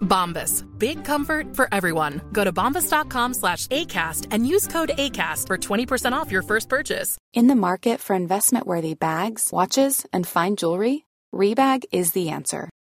Bombas. Big comfort for everyone. Go to bombas.com slash ACAST and use code ACAST for 20% off your first purchase. In the market for investment worthy bags, watches, and fine jewelry, Rebag is the answer.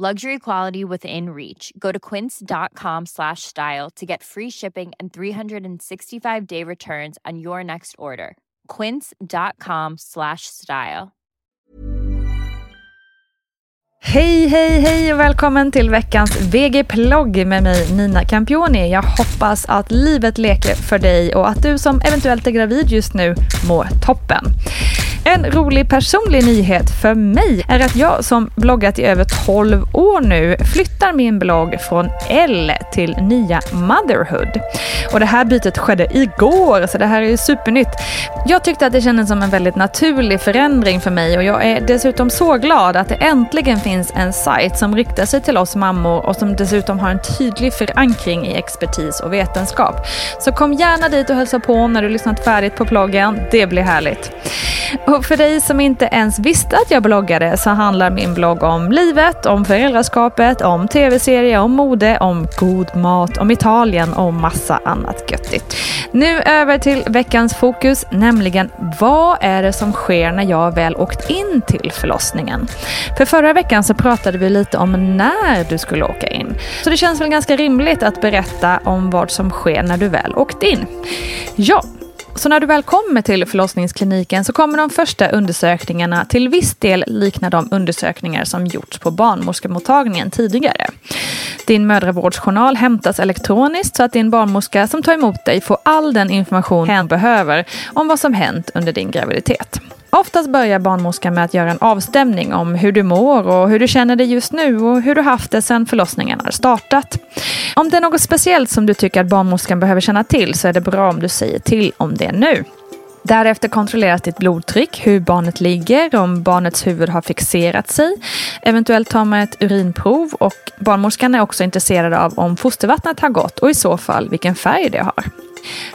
Luxury quality within reach. Go to quince.com slash style to get free shipping and 365 day returns on your next order. Quince.com slash style. Hej, hej, hej och välkommen till veckans VG-plogg med mig Nina Campioni. Jag hoppas att livet leker för dig och att du som eventuellt är gravid just nu mår toppen. En rolig personlig nyhet för mig är att jag som bloggat i över 12 år nu flyttar min blogg från L till nya Motherhood. Och det här bytet skedde igår, så det här är ju supernytt. Jag tyckte att det kändes som en väldigt naturlig förändring för mig och jag är dessutom så glad att det äntligen finns en sajt som riktar sig till oss mammor och som dessutom har en tydlig förankring i expertis och vetenskap. Så kom gärna dit och hälsa på när du lyssnat färdigt på bloggen. Det blir härligt. Och för dig som inte ens visste att jag bloggade så handlar min blogg om livet, om föräldraskapet, om tv-serier, om mode, om god mat, om Italien och massa annat göttigt. Nu över till veckans fokus, nämligen vad är det som sker när jag väl åkt in till förlossningen? För förra veckan så pratade vi lite om när du skulle åka in. Så det känns väl ganska rimligt att berätta om vad som sker när du väl åkt in. Ja, så när du väl kommer till förlossningskliniken så kommer de första undersökningarna till viss del likna de undersökningar som gjorts på barnmorskemottagningen tidigare. Din mödravårdsjournal hämtas elektroniskt så att din barnmorska som tar emot dig får all den information hen behöver om vad som hänt under din graviditet. Oftast börjar barnmorskan med att göra en avstämning om hur du mår och hur du känner dig just nu och hur du haft det sedan förlossningen har startat. Om det är något speciellt som du tycker att barnmorskan behöver känna till så är det bra om du säger till om det nu. Därefter kontrolleras ditt blodtryck, hur barnet ligger, om barnets huvud har fixerat sig. Eventuellt tar man ett urinprov och barnmorskan är också intresserad av om fostervattnet har gått och i så fall vilken färg det har.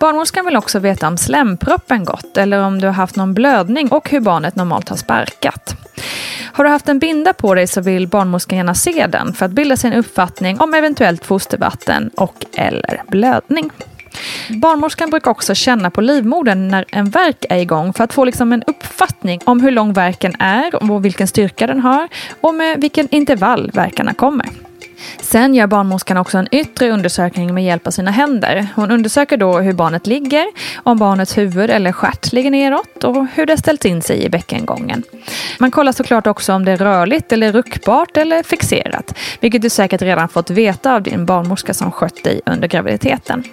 Barnmorskan vill också veta om slemproppen gått eller om du har haft någon blödning och hur barnet normalt har sparkat. Har du haft en binda på dig så vill barnmorskan gärna se den för att bilda sig en uppfattning om eventuellt fostervatten och eller blödning. Barnmorskan brukar också känna på livmodern när en verk är igång för att få liksom en uppfattning om hur lång verken är och vilken styrka den har och med vilken intervall verkarna kommer. Sen gör barnmorskan också en yttre undersökning med hjälp av sina händer. Hon undersöker då hur barnet ligger, om barnets huvud eller stjärt ligger neråt och hur det ställt in sig i bäckengången. Man kollar såklart också om det är rörligt eller ruckbart eller fixerat, vilket du säkert redan fått veta av din barnmorska som skött dig under graviditeten.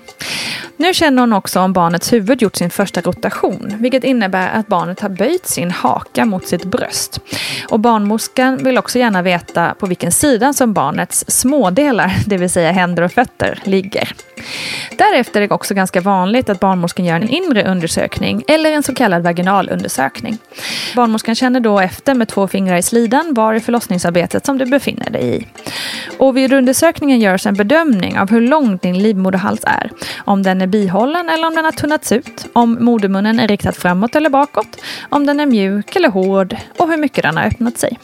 Nu känner hon också om barnets huvud gjort sin första rotation, vilket innebär att barnet har böjt sin haka mot sitt bröst. Och barnmorskan vill också gärna veta på vilken sida som barnets smådelar, det vill säga händer och fötter, ligger. Därefter är det också ganska vanligt att barnmorskan gör en inre undersökning eller en så kallad vaginalundersökning. Barnmorskan känner då efter med två fingrar i slidan var i förlossningsarbetet som du befinner dig i. Och vid undersökningen görs en bedömning av hur lång din livmoderhals är. Om den är bihållen eller om den har tunnats ut. Om modermunnen är riktad framåt eller bakåt. Om den är mjuk eller hård och hur mycket den har öppnat sig.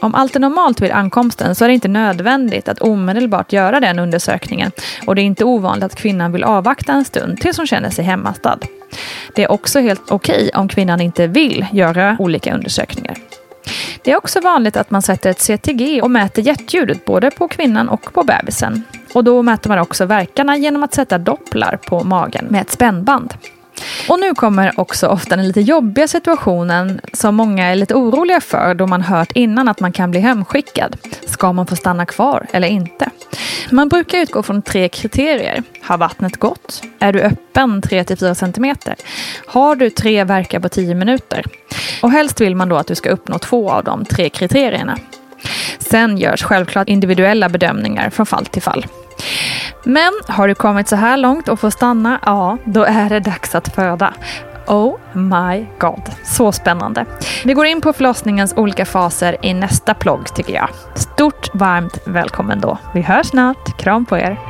Om allt är normalt vid ankomsten så är det inte nödvändigt att omedelbart göra den undersökningen och det är inte ovanligt att kvinnan vill avvakta en stund tills hon känner sig hemmastad. Det är också helt okej okay om kvinnan inte vill göra olika undersökningar. Det är också vanligt att man sätter ett CTG och mäter hjärtljudet både på kvinnan och på bebisen. Och då mäter man också verkarna genom att sätta dopplar på magen med ett spännband. Och nu kommer också ofta den lite jobbiga situationen som många är lite oroliga för då man hört innan att man kan bli hemskickad. Ska man få stanna kvar eller inte? Man brukar utgå från tre kriterier. Har vattnet gått? Är du öppen 3-4 cm? Har du tre verkar på 10 minuter? Och helst vill man då att du ska uppnå två av de tre kriterierna. Sen görs självklart individuella bedömningar från fall till fall. Men har du kommit så här långt och får stanna, ja, då är det dags att föda. Oh my god, så spännande. Vi går in på förlossningens olika faser i nästa plogg tycker jag. Stort varmt välkommen då. Vi hörs snart. Kram på er.